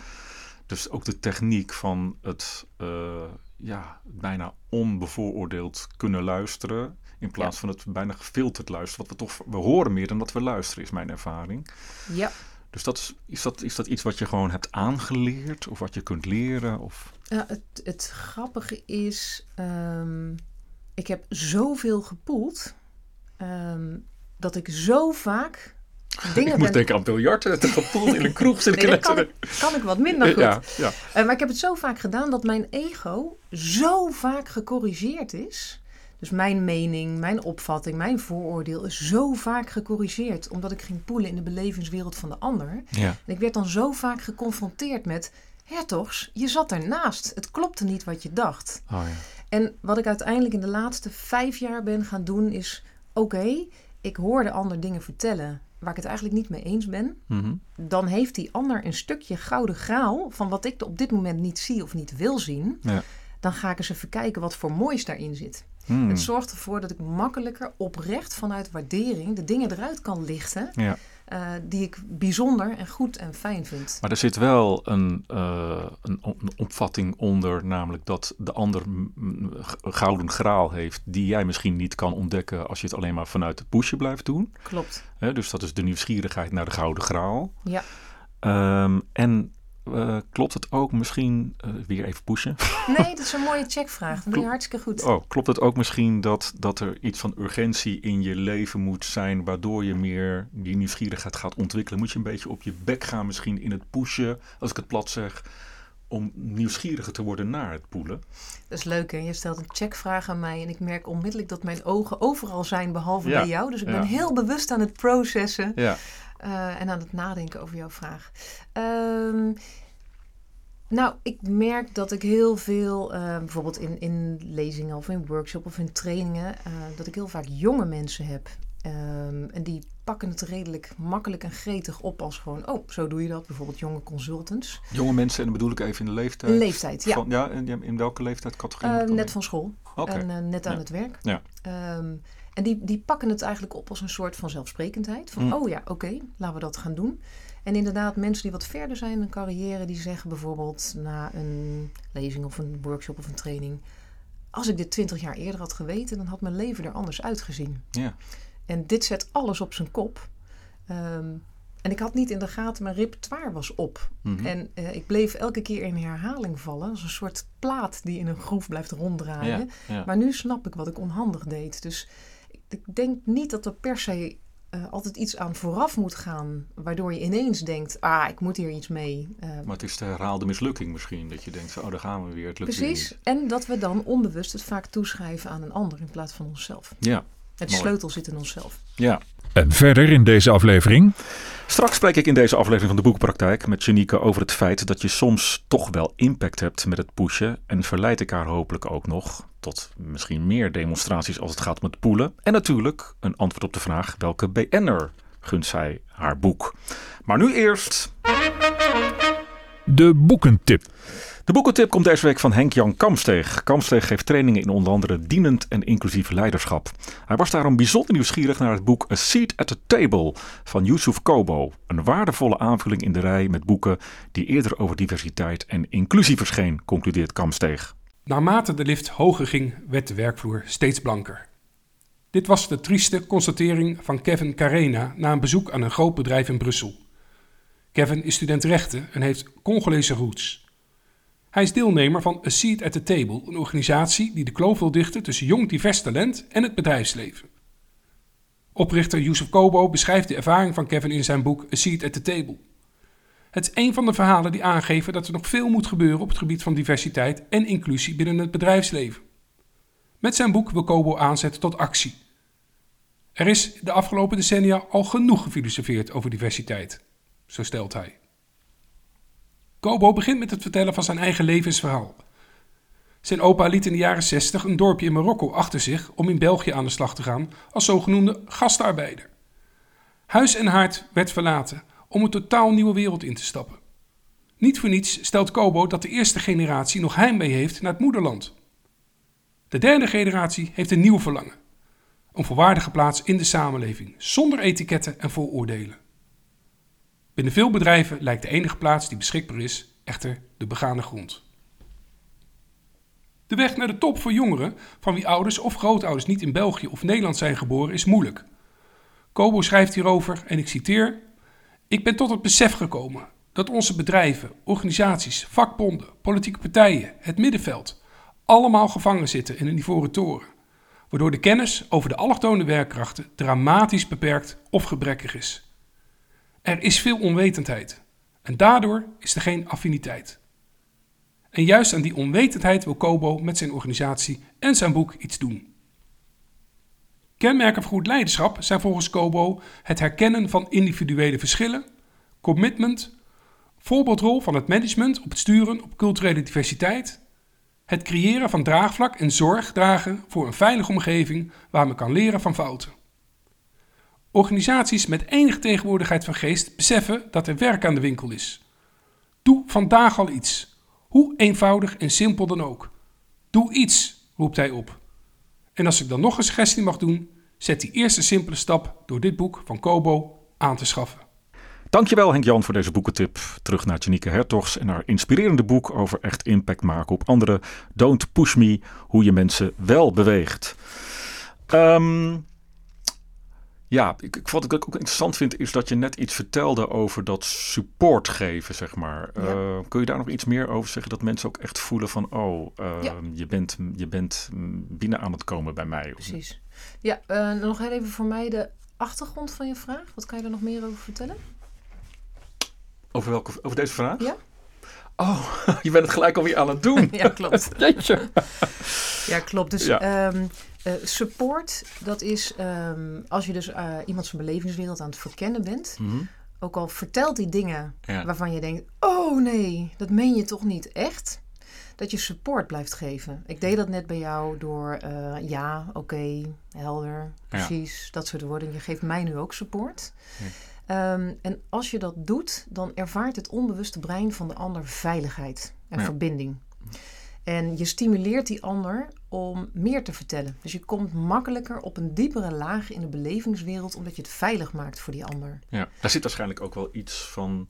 Dus ook de techniek van het eh, ja, bijna onbevooroordeeld kunnen luisteren. In plaats van het bijna gefilterd luisteren. Wat we toch, we horen meer dan dat we luisteren, is mijn ervaring. Ja. Dus dat is, is, dat, is dat iets wat je gewoon hebt aangeleerd? Of wat je kunt leren? Of... Ja, het, het grappige is, ehm, ik heb zoveel gepoeld ehm, dat ik zo vaak dingen Ik moest ben... denken aan biljarten, te gepoeld in een kroeg zit Nee, dat kan, ik- kan ik wat minder goed. Ja, ja. Eh, maar ik heb het zo vaak gedaan dat mijn ego zo vaak gecorrigeerd is. Dus mijn mening, mijn opvatting, mijn vooroordeel is zo vaak gecorrigeerd. Omdat ik ging poelen in de belevingswereld van de ander. ja. En ik werd dan zo vaak geconfronteerd met... Hertogs, je zat ernaast. Het klopte niet wat je dacht. Oh, ja. En wat ik uiteindelijk in de laatste vijf jaar ben gaan doen is... Oké, ik hoor de ander dingen vertellen waar ik het eigenlijk niet mee eens ben. Mhm. Dan heeft die ander een stukje gouden graal van wat ik op dit moment niet zie of niet wil zien. Ja. Dan ga ik eens even kijken wat voor moois daarin zit. Hmm. Het zorgt ervoor dat ik makkelijker oprecht vanuit waardering de dingen eruit kan lichten Ja. eh, die ik bijzonder en goed en fijn vind. Maar er zit wel een, eh, een, op- een opvatting onder, namelijk dat de ander gouden graal heeft, die jij misschien niet kan ontdekken als je het alleen maar vanuit de pushen blijft doen. Klopt. Dus dat is de nieuwsgierigheid naar de gouden graal. Ja. Ehm, en eh, klopt het ook misschien, eh, weer even pushen, Nee, dat is een mooie checkvraag. Dat doe je hartstikke goed. Oh, klopt het ook misschien dat, dat er iets van urgentie in je leven moet zijn, waardoor je meer die nieuwsgierigheid gaat ontwikkelen? Moet je een beetje op je bek gaan misschien in het pushen, als ik het plat zeg, om nieuwsgieriger te worden naar het poelen? Dat is leuk hè. Je stelt een checkvraag aan mij en ik merk onmiddellijk dat mijn ogen overal zijn behalve Ja, bij jou. Dus ik ja. ben heel bewust aan het processen Ja. Eh, en aan het nadenken over jouw vraag. Ehm, nou, ik merk dat ik heel veel, eh, bijvoorbeeld in, in lezingen of in workshops of in trainingen, eh, dat ik heel vaak jonge mensen heb. Ehm, en die pakken het redelijk makkelijk en gretig op als gewoon, oh, zo doe je dat. Bijvoorbeeld jonge consultants. Jonge mensen, en dan bedoel ik even in de leeftijd. Leeftijd, ja. Van, ja, en in welke leeftijdscategorie? Moet dat net in? van school en eh, net aan Ja. het werk. Ja. Ehm, en die, die pakken het eigenlijk op als een soort van zelfsprekendheid. Van, Mm. oh ja, oké, laten we dat gaan doen. En inderdaad, mensen die wat verder zijn in hun carrière, die zeggen bijvoorbeeld na een lezing of een workshop of een training... Als ik dit twintig jaar eerder had geweten, dan had mijn leven er anders uitgezien. Ja. En dit zet alles op zijn kop. Ehm, en ik had niet in de gaten, mijn repertoire was op. Mhm. En eh, ik bleef elke keer in herhaling vallen. Als een soort plaat die in een groef blijft ronddraaien. ja, ja. Maar nu snap ik wat ik onhandig deed. Dus ik, denk niet dat er per se eh, altijd iets aan vooraf moet gaan. Waardoor je ineens denkt, ah, ik moet hier iets mee. Eh, Maar het is de herhaalde mislukking misschien. Dat je denkt, oh, daar gaan we weer. Het lukt precies. En dat we dan onbewust het vaak toeschrijven aan een ander in plaats van onszelf. Ja, Het sleutel zit in onszelf. ja. En verder in deze aflevering Straks spreek ik in deze aflevering van de Boekpraktijk met Janieke over het feit dat je soms toch wel impact hebt met het pushen. En verleid ik haar hopelijk ook nog tot misschien meer demonstraties als het gaat om het poelen. En natuurlijk een antwoord op de vraag welke BN'er gunt zij haar boek. Maar nu eerst de boekentip. De boekentip komt deze week van Henk-Jan Kamsteeg. Kamsteeg geeft trainingen in onder andere dienend en inclusief leiderschap. Hij was daarom bijzonder nieuwsgierig naar het boek A Seat at the Table van Yusuf Kobo. Een waardevolle aanvulling in de rij met boeken die eerder over diversiteit en inclusie verscheen, concludeert Kamsteeg. Naarmate de lift hoger ging, werd de werkvloer steeds blanker. Dit was de trieste constatering van Kevin Carena na een bezoek aan een groot bedrijf in Brussel. Kevin is student rechten en heeft Congolese roots. Hij is deelnemer van A Seat at the Table, een organisatie die de kloof wil dichten tussen jong divers talent en het bedrijfsleven. Oprichter Yusuf Kobo beschrijft de ervaring van Kevin in zijn boek A Seat at the Table. Het is een van de verhalen die aangeven dat er nog veel moet gebeuren op het gebied van diversiteit en inclusie binnen het bedrijfsleven. Met zijn boek wil Kobo aanzetten tot actie. Er is de afgelopen decennia al genoeg gefilosofeerd over diversiteit, zo stelt hij. Kobo begint met het vertellen van zijn eigen levensverhaal. Zijn opa liet in de jaren 60 een dorpje in Marokko achter zich om in België aan de slag te gaan als zogenoemde gastarbeider. Huis en haard werd verlaten om een totaal nieuwe wereld in te stappen. Niet voor niets stelt Kobo dat de eerste generatie nog heimwee heeft naar het moederland. De derde generatie heeft een nieuw verlangen. Een volwaardige plaats in de samenleving, zonder etiketten en vooroordelen. Binnen veel bedrijven lijkt de enige plaats die beschikbaar is echter de begane grond. De weg naar de top voor jongeren van wie ouders of grootouders niet in België of Nederland zijn geboren is moeilijk. Kobo schrijft hierover en ik citeer: Ik ben tot het besef gekomen dat onze bedrijven, organisaties, vakbonden, politieke partijen, het middenveld allemaal gevangen zitten in een ivoren toren, waardoor de kennis over de allochtone werkkrachten dramatisch beperkt of gebrekkig is. Er is veel onwetendheid en daardoor is er geen affiniteit. En juist aan die onwetendheid wil Kobo met zijn organisatie en zijn boek iets doen. Kenmerken voor goed leiderschap zijn volgens Kobo het herkennen van individuele verschillen, commitment, voorbeeldrol van het management op het sturen op culturele diversiteit, het creëren van draagvlak en zorg dragen voor een veilige omgeving waar men kan leren van fouten. Organisaties met enige tegenwoordigheid van geest beseffen dat er werk aan de winkel is. Doe vandaag al iets, hoe eenvoudig en simpel dan ook. Doe iets, roept hij op. En als ik dan nog een suggestie mag doen, zet die eerste simpele stap door dit boek van Kobo aan te schaffen. Dankjewel Henk-Jan voor deze boekentip. Terug naar Janieke Hertogs en haar inspirerende boek over echt impact maken op anderen. Don't Push Me, hoe je mensen wel beweegt. Ehm, ja, ik, ik, wat ik ook interessant vind is dat je net iets vertelde over dat support geven, zeg maar. Ja. Eh, kun je daar nog iets meer over zeggen? Dat mensen ook echt voelen van, oh, eh, Ja. je, bent, je bent binnen aan het komen bij mij. Precies. Ja, eh, nog heel even voor mij de achtergrond van je vraag. Wat kan je er nog meer over vertellen? Over, welke, over deze vraag? Ja. Oh, je bent het gelijk alweer aan het doen. ja, klopt. Jeetje. Ja, klopt. Dus Ja. ehm, eh, support, dat is ehm, als je dus eh, iemand zijn belevingswereld aan het verkennen bent. Mhm. Ook al vertelt hij dingen Ja. waarvan je denkt: oh nee, dat meen je toch niet echt? Dat je support blijft geven. Ik deed dat net bij jou door eh, ja, oké, helder, precies, dat soort woorden. Je geeft mij nu ook support. Ja. Ehm, en als je dat doet, dan ervaart het onbewuste brein van de ander veiligheid en verbinding. En je stimuleert die ander om meer te vertellen. Dus je komt makkelijker op een diepere laag in de belevingswereld, omdat je het veilig maakt voor die ander. Ja, daar zit waarschijnlijk ook wel iets van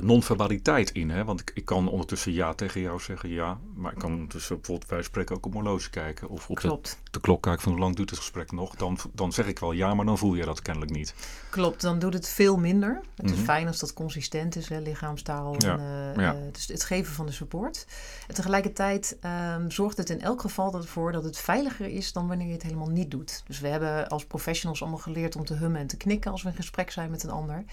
non-verbaliteit in. Hè? Want ik, ik kan ondertussen ja tegen jou zeggen, ja. Maar ik kan ondertussen bijvoorbeeld bij spreken ook op horloge kijken. Of op de, Klopt. de klok kijken van hoe lang duurt het gesprek nog. Dan, dan zeg ik wel ja, maar dan voel je dat kennelijk niet. Klopt, dan doet het veel minder. Het is Mhm. fijn als dat consistent is, hè, lichaamstaal. Ja, En, eh, ja. eh, dus het geven van de support. En tegelijkertijd ehm, zorgt het in elk geval ervoor dat het veiliger is dan wanneer je het helemaal niet doet. Dus we hebben als professionals allemaal geleerd om te hummen en te knikken als we in gesprek zijn met een ander.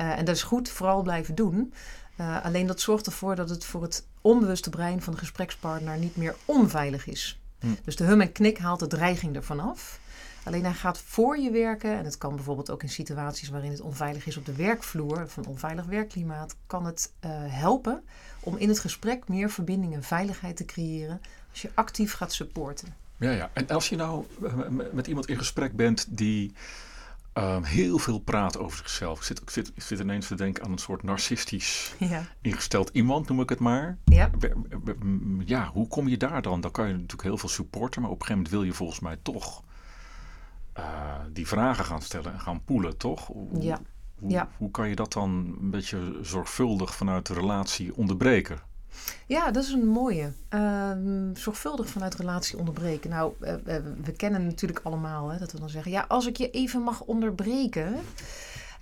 Eh, en dat is goed, vooral blijven doen. Eh, alleen dat zorgt ervoor dat het voor het onbewuste brein van de gesprekspartner niet meer onveilig is. Hm. Dus de hum en knik haalt de dreiging ervan af. Alleen hij gaat voor je werken. En het kan bijvoorbeeld ook in situaties waarin het onveilig is op de werkvloer, of een onveilig werkklimaat, kan het eh, helpen om in het gesprek meer verbinding en veiligheid te creëren als je actief gaat supporten. Ja, ja. En als je nou met iemand in gesprek bent die ehm, heel veel praat over zichzelf. Ik zit, ik, zit, ik zit ineens te denken aan een soort narcistisch Ja, ingesteld iemand, noem ik het maar. ja. Be- Ja, hoe kom je daar dan? Dan kan je natuurlijk heel veel supporten, maar op een gegeven moment wil je volgens mij toch eh, die vragen gaan stellen en gaan poelen, toch? Hoe, Ja. Hoe, Ja. hoe kan je dat dan een beetje zorgvuldig vanuit de relatie onderbreken? Ja, dat is een mooie. Ehm, zorgvuldig vanuit relatie onderbreken. Nou, eh, eh, we kennen natuurlijk allemaal hè, dat we dan zeggen: ja, als ik je even mag onderbreken.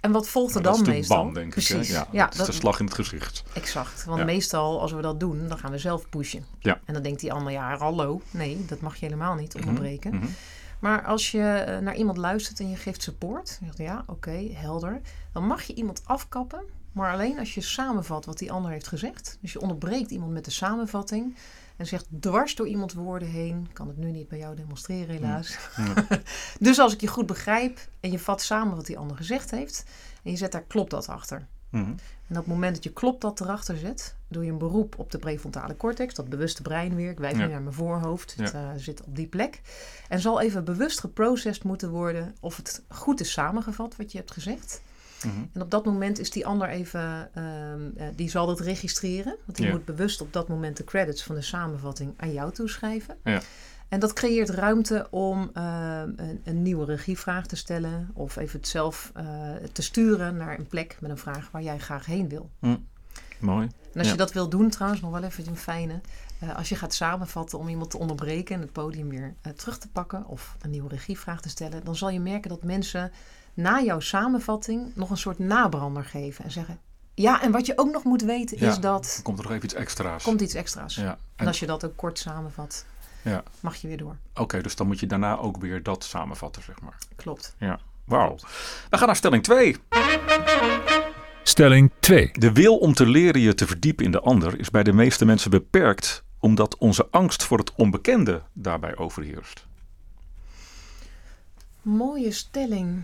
En wat volgt er Nou, dat dan is meestal? bam, denk Precies. ik. Hè? Ja, ja, dat is de slag in het gezicht. exact. Want Ja. meestal, als we dat doen, dan gaan we zelf pushen. Ja. En dan denkt die ander: ja, hallo. Nee, dat mag je helemaal niet onderbreken. Mhm. Maar als je eh, naar iemand luistert en je geeft support, je zegt ja, oké, helder, dan mag je iemand afkappen, maar alleen als je samenvat wat die ander heeft gezegd. Dus je onderbreekt iemand met de samenvatting en zegt dwars door iemand woorden heen. Ik kan het nu niet bij jou demonstreren, helaas. dus als ik je goed begrijp en je vat samen wat die ander gezegd heeft en je zet daar klopt dat achter. Mhm. En op het moment dat je klopt dat erachter zet, doe je een beroep op de prefrontale cortex, dat bewuste brein weer. Ik wijs Ja. nu naar mijn voorhoofd, het Ja. eh, zit op die plek. En zal even bewust geprocessed moeten worden of het goed is samengevat wat je hebt gezegd. Mhm. En op dat moment is die ander even, ehm, eh, die zal dat registreren. Want die Ja. moet bewust op dat moment de credits van de samenvatting aan jou toeschrijven. Ja. En dat creëert ruimte om ehm, een, een nieuwe regievraag te stellen. Of even het zelf eh, te sturen naar een plek met een vraag waar jij graag heen wil. Mooi. En als Ja. je dat wil doen, trouwens, nog wel even een fijne. eh, als je gaat samenvatten om iemand te onderbreken en het podium weer terug te pakken of een nieuwe regievraag te stellen, dan zal je merken dat mensen na jouw samenvatting nog een soort nabrander geven en zeggen: Ja, en wat je ook nog moet weten Ja. is dat. Komt er nog even iets extra's. Komt iets extra's. Ja. En En- als je dat ook kort samenvat, Ja. mag je weer door. Oké, dus dan moet je daarna ook weer dat samenvatten, zeg maar. Klopt. Ja. Wauw. We gaan naar stelling 2. Stelling 2. De wil om te leren je te verdiepen in de ander is bij de meeste mensen beperkt, omdat onze angst voor het onbekende daarbij overheerst. Mooie stelling.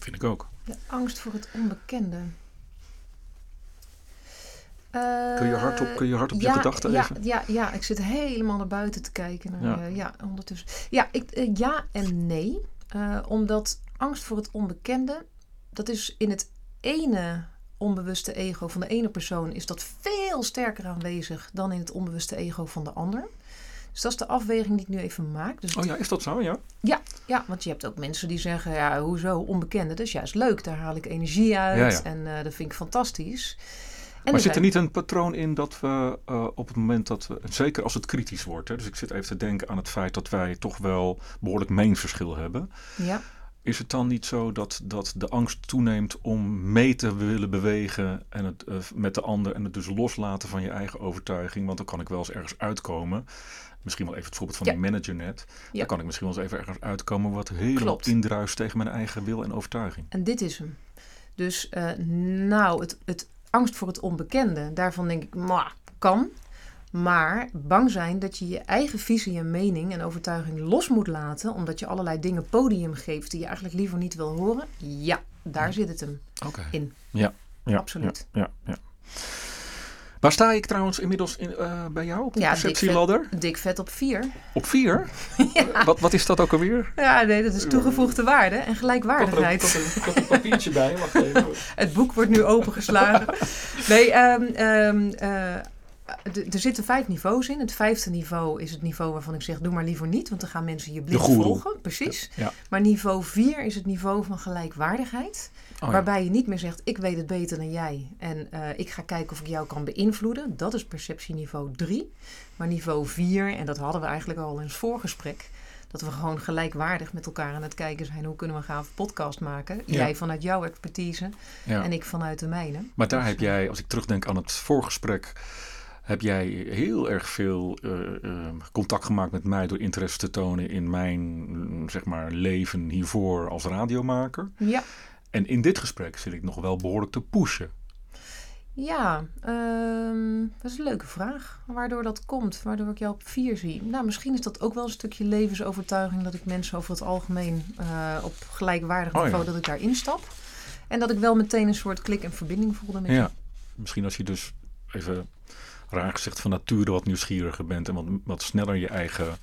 Vind ik ook. De angst voor het onbekende. Kun je hardop, kun je hardop je ja, gedachten ja, even? Ja, ja, ik zit helemaal naar buiten te kijken. Naar, Ja. ondertussen. Ja, ik, eh, ja en nee. Eh, omdat angst voor het onbekende, dat is in het ene onbewuste ego van de ene persoon, is dat veel sterker aanwezig dan in het onbewuste ego van de ander. Dus dat is de afweging die ik nu even maak. Dus Oh ja, is dat zo? Ja. ja, want je hebt ook mensen die zeggen, ja, hoezo onbekende? Dat is juist leuk, daar haal ik energie uit Ja, ja. en eh, dat vind ik fantastisch. En maar zit er niet een patroon in dat we eh, op het moment dat we, zeker als het kritisch wordt, hè, dus ik zit even te denken aan het feit dat wij toch wel behoorlijk meningsverschil hebben. Ja, Is het dan niet zo dat, dat de angst toeneemt om mee te willen bewegen en het, eh, met de ander en het dus loslaten van je eigen overtuiging? Want dan kan ik wel eens ergens uitkomen. Misschien wel even het voorbeeld van Ja. die manager net. Ja. Dan kan ik misschien wel eens even ergens uitkomen wat helemaal Klopt. indruist tegen mijn eigen wil en overtuiging. en dit is hem. Dus, eh, nou, het, het angst voor het onbekende. Daarvan denk ik, maar kan. Maar bang zijn dat je je eigen visie en mening en overtuiging los moet laten, omdat je allerlei dingen podium geeft die je eigenlijk liever niet wil horen. Ja, daar zit het hem Oké. in. Ja, ja, Absoluut. Ja, ja. Waar sta ik trouwens inmiddels in, eh, bij jou op de Ja, dik perceptieladder? Dik vet op vier. Op vier? wat, wat is dat ook alweer? Ja, nee, dat is toegevoegde waarde en gelijkwaardigheid. Ik had een papiertje bij. Wacht even. Het boek wordt nu opengeslagen. Nee, ehm, ehm, eh, d- er zitten vijf niveaus in. Het vijfde niveau is het niveau waarvan ik zeg: doe maar liever niet, want dan gaan mensen je blind volgen. Precies. Ja. Maar niveau vier is het niveau van gelijkwaardigheid. Oh, ja. Waarbij je niet meer zegt: ik weet het beter dan jij. En eh, ik ga kijken of ik jou kan beïnvloeden. Dat is perceptieniveau 3. Maar niveau 4, en dat hadden we eigenlijk al in het voorgesprek. Dat we gewoon gelijkwaardig met elkaar aan het kijken zijn. Hoe kunnen we een podcast maken? Ja. Jij vanuit jouw expertise Ja. en ik vanuit de mijne. Maar daar Dus, heb jij, als ik terugdenk aan het voorgesprek, heb jij heel erg veel eh, eh, contact gemaakt met mij door interesse te tonen in mijn zeg maar, leven hiervoor als radiomaker. Ja, En in dit gesprek zit ik nog wel behoorlijk te pushen. ja ehm, dat is een leuke vraag. Waardoor dat komt, waardoor ik jou op vier zie. Nou, misschien is dat ook wel een stukje levensovertuiging dat ik mensen over het algemeen eh, op gelijkwaardig Oh, ja. niveau dat ik daar instap. En dat ik wel meteen een soort klik en verbinding voelde met je. Ja, misschien als je dus even raar gezegd van nature wat nieuwsgieriger bent en wat, wat sneller je eigen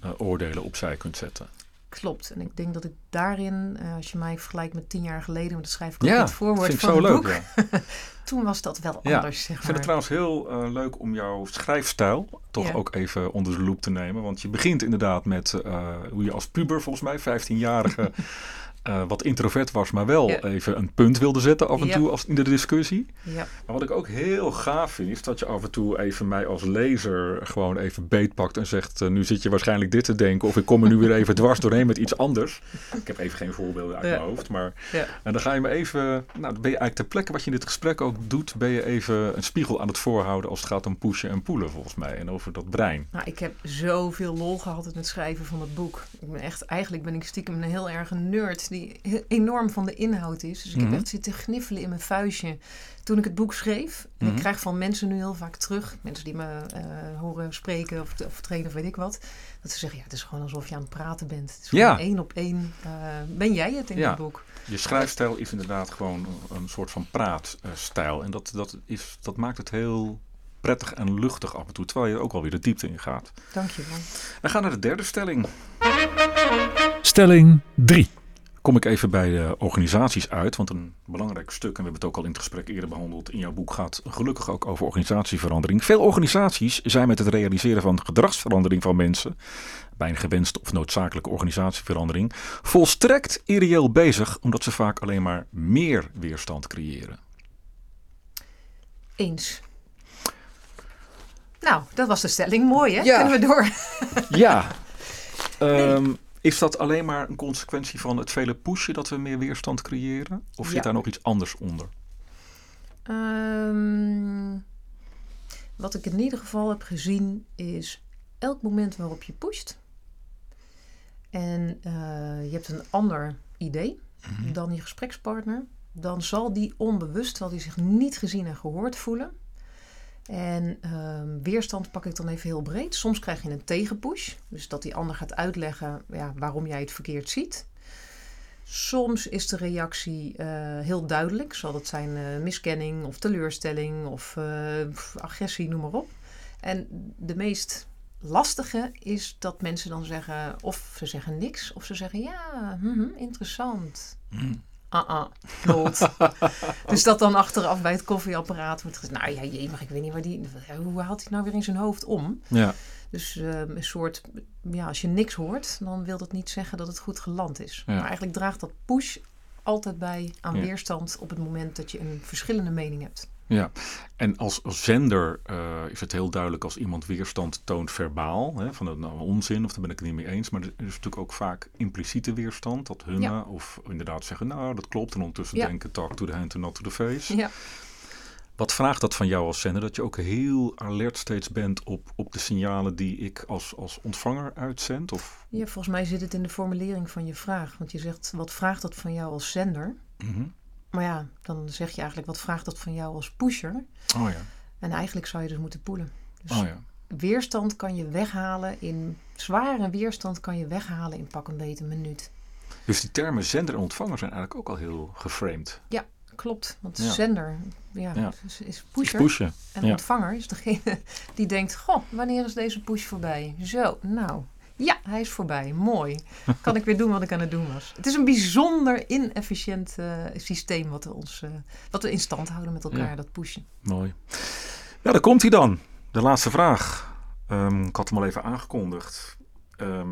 eh, oordelen opzij kunt zetten. Klopt. En ik denk dat ik daarin, eh, als je mij vergelijkt met tien jaar geleden, want dat schrijf ik ook Ja, het voorwoord vind ik van zo het leuk. boek. Ja. Toen was dat wel Ja, anders, zeg Ik vind maar. het trouwens heel eh, leuk om jouw schrijfstijl toch ook even onder de loep te nemen. Want je begint inderdaad met eh, hoe je als puber, volgens mij 15-jarige, eh, wat introvert was, maar wel Ja. even een punt wilde zetten af en Ja. toe als, in de discussie. Ja, Maar wat ik ook heel gaaf vind, is dat je af en toe even mij als lezer gewoon even beetpakt en zegt: eh, Nu zit je waarschijnlijk dit te denken, of ik kom er nu weer even dwars doorheen met iets anders. Ik heb even geen voorbeelden uit mijn hoofd, maar ja. en dan ga je me even, nou, dan ben je eigenlijk ter plekke wat je in dit gesprek ook doet, ben je even een spiegel aan het voorhouden als het gaat om pushen en poelen volgens mij en over dat brein. Nou, ik heb zoveel lol gehad in het schrijven van het boek. Ik ben echt, eigenlijk ben ik stiekem een heel erg nerd die enorm van de inhoud is. Dus ik Mhm. heb echt zitten gniffelen in mijn vuistje toen ik het boek schreef. En Mhm. ik krijg van mensen nu heel vaak terug, mensen die me eh, horen spreken of, of trainen of weet ik wat, dat ze zeggen, ja, het is gewoon alsof je aan het praten bent. Het is Ja. één op één. eh, ben jij het in Ja. het boek? Je schrijfstijl is inderdaad gewoon een, soort van praatstijl en dat, dat, is, dat maakt het heel prettig en luchtig af en toe, terwijl je ook alweer de diepte in gaat. Dank je wel. We gaan naar de derde stelling. Stelling 3. Kom ik even bij de organisaties uit. Want een belangrijk stuk, en we hebben het ook al in het gesprek eerder behandeld, in jouw boek gaat gelukkig ook over organisatieverandering. Veel organisaties zijn met het realiseren van gedragsverandering van mensen, bij een gewenste of noodzakelijke organisatieverandering, volstrekt irreëel bezig, omdat ze vaak alleen maar meer weerstand creëren. Eens. Nou, dat was de stelling. Mooi, hè? Ja. Kunnen we door? Ja. Ehm, Is dat alleen maar een consequentie van het vele pushen dat we meer weerstand creëren? Of Ja. zit daar nog iets anders onder? Ehm, wat ik in ieder geval heb gezien is elk moment waarop je pusht en eh, je hebt een ander idee Mhm. dan je gesprekspartner, dan zal die onbewust, zal die zich niet gezien en gehoord voelen. En ehm, weerstand pak ik dan even heel breed. Soms krijg je een tegenpush, dus dat die ander gaat uitleggen ja, waarom jij het verkeerd ziet. Soms is de reactie eh, heel duidelijk. Zal dat zijn eh, miskenning of teleurstelling of eh, agressie, noem maar op. En de meest lastige is dat mensen dan zeggen, of ze zeggen niks, of ze zeggen ja, mhm, interessant. Ah, ah, klopt. dus dat dan achteraf bij het koffieapparaat wordt gezegd, nou ja, jee, maar ik weet niet waar die, hoe haalt hij nou weer in zijn hoofd om? Ja, Dus eh, een soort, ja, als je niks hoort, dan wil dat niet zeggen dat het goed geland is. Ja. Maar eigenlijk draagt dat push altijd bij aan Ja. weerstand op het moment dat je een verschillende mening hebt. Ja. En als, zender eh, is het heel duidelijk als iemand weerstand toont verbaal. Hè, van dat nou onzin, of daar ben ik het niet mee eens. Maar er is natuurlijk ook vaak impliciete weerstand. Dat hummen Ja. of inderdaad zeggen, nou dat klopt. En ondertussen Ja. denken, talk to the hand and not to the face. Ja. Wat vraagt dat van jou als zender? Dat je ook heel alert steeds bent op, op de signalen die ik als, als ontvanger uitzend? Of, ja, volgens mij zit het in de formulering van je vraag. Want je zegt, wat vraagt dat van jou als zender? Mhm. Maar ja, dan zeg je eigenlijk, wat vraagt dat van jou als pusher? Oh ja. En eigenlijk zou je dus moeten poelen. Dus Oh ja. weerstand kan je weghalen in... Zware weerstand kan je weghalen in pak een beet een minuut. Dus die termen zender en ontvanger zijn eigenlijk ook al heel geframed. Klopt, want Ja. zender ja, Ja. Is, is Is pusher. pushen. En Ja. ontvanger is degene die denkt: Goh, wanneer is deze push voorbij? Zo, nou. Ja, hij is voorbij. Mooi. Kan ik weer doen wat ik aan het doen was. Het is een bijzonder inefficiënt eh, systeem wat we, ons, eh, wat we in stand houden met elkaar, Ja. dat pushen. Mooi. Ja, daar komt hij dan. De laatste vraag. Ehm, ik had hem al even aangekondigd. Ehm,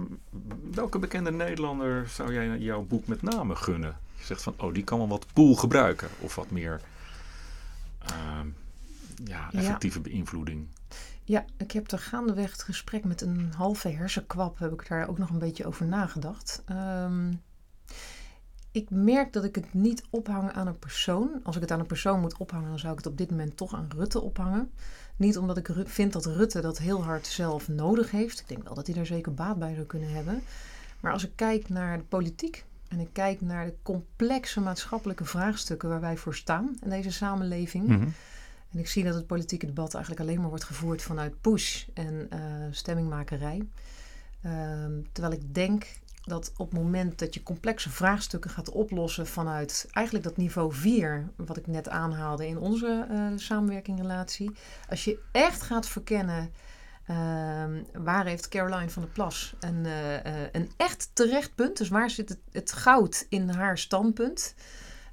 welke bekende Nederlander zou jij jouw boek met name gunnen? Je zegt van, oh, die kan wel wat pool gebruiken. Of wat meer ehm, ja, Ja. effectieve beïnvloeding. Ja, ik heb er gaandeweg het gesprek met een halve hersenkwap, heb ik daar ook nog een beetje over nagedacht. Ehm, ik merk dat ik het niet ophang aan een persoon. Als ik het aan een persoon moet ophangen, dan zou ik het op dit moment toch aan Rutte ophangen. Niet omdat ik vind dat Rutte dat heel hard zelf nodig heeft. Ik denk wel dat hij daar zeker baat bij zou kunnen hebben. Maar als ik kijk naar de politiek en ik kijk naar de complexe maatschappelijke vraagstukken waar wij voor staan in deze samenleving. Mhm. En ik zie dat het politieke debat eigenlijk alleen maar wordt gevoerd vanuit push en eh, stemmingmakerij. Ehm, terwijl ik denk dat op het moment dat je complexe vraagstukken gaat oplossen vanuit eigenlijk dat niveau 4, wat ik net aanhaalde in onze eh samenwerkingrelatie. Als je echt gaat verkennen ehm, waar heeft Caroline van der Plas een, eh, een echt terecht punt, dus waar zit het goud in haar standpunt.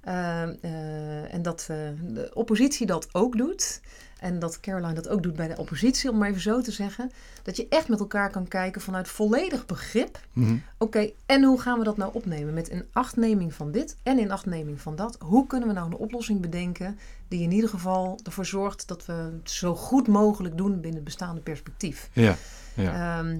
Ehm, eh, en dat eh, de oppositie dat ook doet. En dat Caroline dat ook doet bij de oppositie, om maar even zo te zeggen. Dat je echt met elkaar kan kijken vanuit volledig begrip. Mhm. Oké, en hoe gaan we dat nou opnemen? Met een achtneming van dit en in achtneming van dat. Hoe kunnen we nou een oplossing bedenken die in ieder geval ervoor zorgt dat we het zo goed mogelijk doen binnen het bestaande perspectief? Ja, ja. Ehm,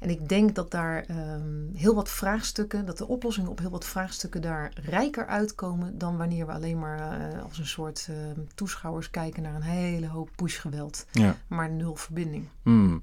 en ik denk dat daar ehm, heel wat vraagstukken, dat de oplossingen op heel wat vraagstukken daar rijker uitkomen dan wanneer we alleen maar eh, als een soort ehm, toeschouwers kijken naar een hele hoop pushgeweld, ja. maar nul verbinding. Hmm.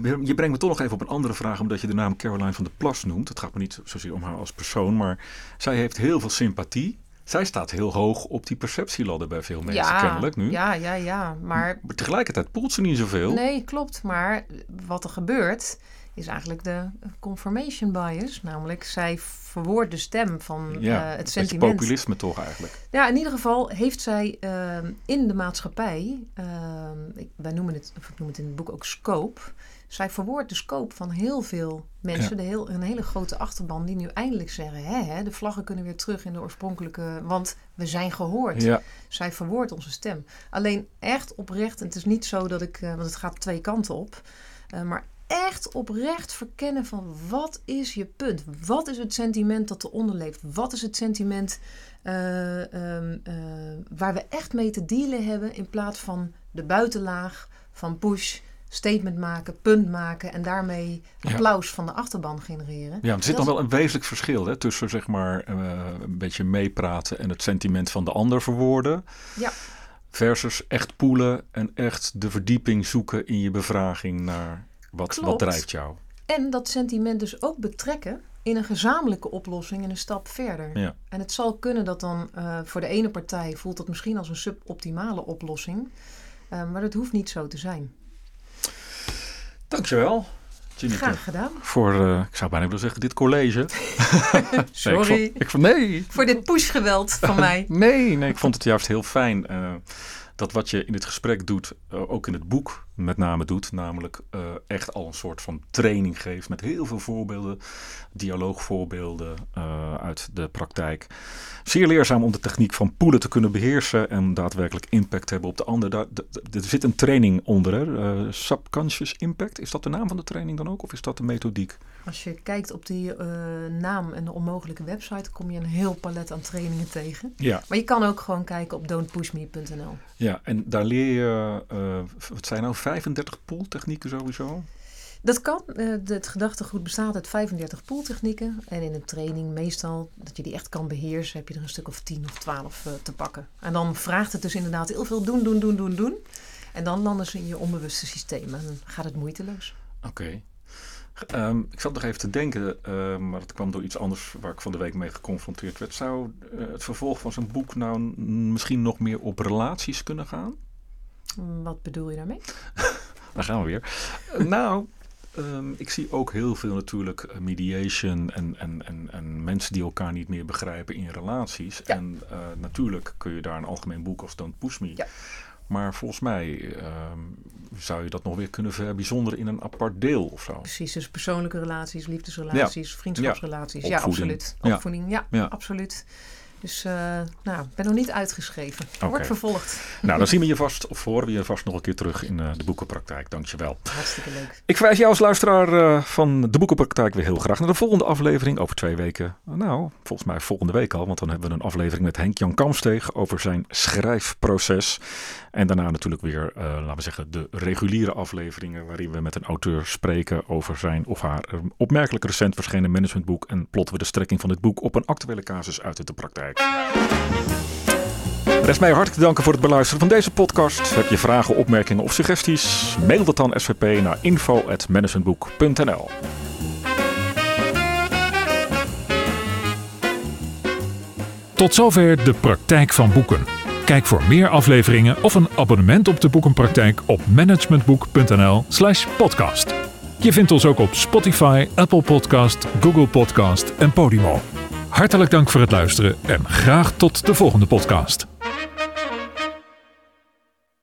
Je brengt me toch nog even op een andere vraag, omdat je de naam Caroline van der Plas noemt. Het gaat me niet zozeer om haar als persoon, maar zij heeft heel veel sympathie. Zij staat heel hoog op die perceptieladder bij veel mensen, kennelijk nu. ja, ja, ja. Maar Maar tegelijkertijd poelt ze niet zoveel. nee, klopt. Maar wat er gebeurt is eigenlijk de confirmation bias. Namelijk, zij verwoordt de stem van ja, eh, het sentiment. populisme toch eigenlijk. Ja, in ieder geval heeft zij ehm, in de maatschappij, ehm, ik, wij noemen het, of ik noem het in het boek ook scope. Zij verwoordt de scope van heel veel mensen, de heel, een hele grote achterban, die nu eindelijk zeggen: hè, hè, de vlaggen kunnen weer terug in de oorspronkelijke, want we zijn gehoord. Ja, Zij verwoordt onze stem. Alleen echt oprecht, en het is niet zo dat ik, eh, want het gaat twee kanten op, eh, maar echt oprecht verkennen van wat is je punt? Wat is het sentiment dat eronder leeft? Wat is het sentiment eh, ehm, eh, waar we echt mee te dealen hebben in plaats van de buitenlaag van push, statement maken, punt maken en daarmee Ja. applaus van de achterban genereren? ja er zit Dat nog wel een wezenlijk verschil hè, tussen zeg maar, eh, een beetje meepraten en het sentiment van de ander verwoorden. Ja. Versus echt poelen en echt de verdieping zoeken in je bevraging naar wat, wat drijft jou. En dat sentiment dus ook betrekken in een gezamenlijke oplossing en een stap verder. Ja. En het zal kunnen dat dan eh, voor de ene partij voelt dat misschien als een suboptimale oplossing. Eh, maar dat hoeft niet zo te zijn. Dankjewel, Ginny. Graag gedaan. Voor, eh, ik zou bijna willen zeggen, dit college. Nee, Sorry. ik vond, ik vond, nee, Voor dit pushgeweld van mij. Nee, nee, ik vond het juist heel fijn eh, dat wat je in het gesprek doet, eh, ook in het boek met name doet, namelijk eh, echt al een soort van training geeft met heel veel voorbeelden, dialoogvoorbeelden eh, uit de praktijk. Zeer leerzaam om de techniek van poelen te kunnen beheersen en daadwerkelijk impact te hebben op de ander. Daar, er zit een training onder, hè? eh, subconscious impact. Is dat de naam van de training dan ook, of is dat de methodiek? Als je kijkt op die naam en de onmogelijke website, kom je een heel palet aan trainingen tegen. Ja, Maar je kan ook gewoon kijken op don'tpushme.nl. ja en daar leer je, wat zijn nou, 35 pooltechnieken sowieso? Dat kan. Eh, het gedachtegoed bestaat uit 35 pooltechnieken. En in een training meestal, dat je die echt kan beheersen, heb je er een stuk of 10 of 12 eh, te pakken. En dan vraagt het dus inderdaad heel veel doen, doen, doen, doen, doen. En dan landen ze in je onbewuste systeem en dan gaat het moeiteloos. Oké. Ehm, ik zat nog even te denken, ehm, maar dat kwam door iets anders waar ik van de week mee geconfronteerd werd. Zou eh, het vervolg van zo'n boek nou misschien nog meer op relaties kunnen gaan? Wat bedoel je daarmee? Daar gaan we weer. Nou, ehm, ik zie ook heel veel natuurlijk eh, mediation en, en, en, en mensen die elkaar niet meer begrijpen in relaties. Ja. En eh, natuurlijk kun je daar een algemeen boek als Don't Push Me. Ja. Maar volgens mij ehm, zou je dat nog weer kunnen verbijzonderen in een apart deel of zo. Precies, dus persoonlijke relaties, liefdesrelaties, vriendschapsrelaties. Ja, absoluut. Opvoeding, ja, Ja. absoluut. Dus eh, nou, ik ben nog niet uitgeschreven. Oké. Wordt vervolgd. Nou, dan zien we je vast, of horen we je vast nog een keer terug in eh, de boekenpraktijk. Dankjewel. Hartstikke leuk. Ik verwijs jou als luisteraar eh, van de Boekenpraktijk weer heel graag naar de volgende aflevering over twee weken. Nou, volgens mij volgende week al, want dan hebben we een aflevering met Henk-Jan Kamsteeg over zijn schrijfproces. En daarna natuurlijk weer, laten we zeggen, de reguliere afleveringen waarin we met een auteur spreken over zijn of haar opmerkelijk recent verschenen managementboek en plotten we de strekking van dit boek op een actuele casus uit de praktijk. Rest mij hartelijk te danken voor het beluisteren van deze podcast. Heb je vragen, opmerkingen of suggesties? Mail dat dan SVP naar info.managementboek.nl Tot zover de praktijk van boeken. Kijk voor meer afleveringen of een abonnement op de boekenpraktijk op managementboek.nl/slash podcast. Je vindt ons ook op Spotify, Apple Podcast, Google Podcast en Podimo. Hartelijk dank voor het luisteren en graag tot de volgende podcast.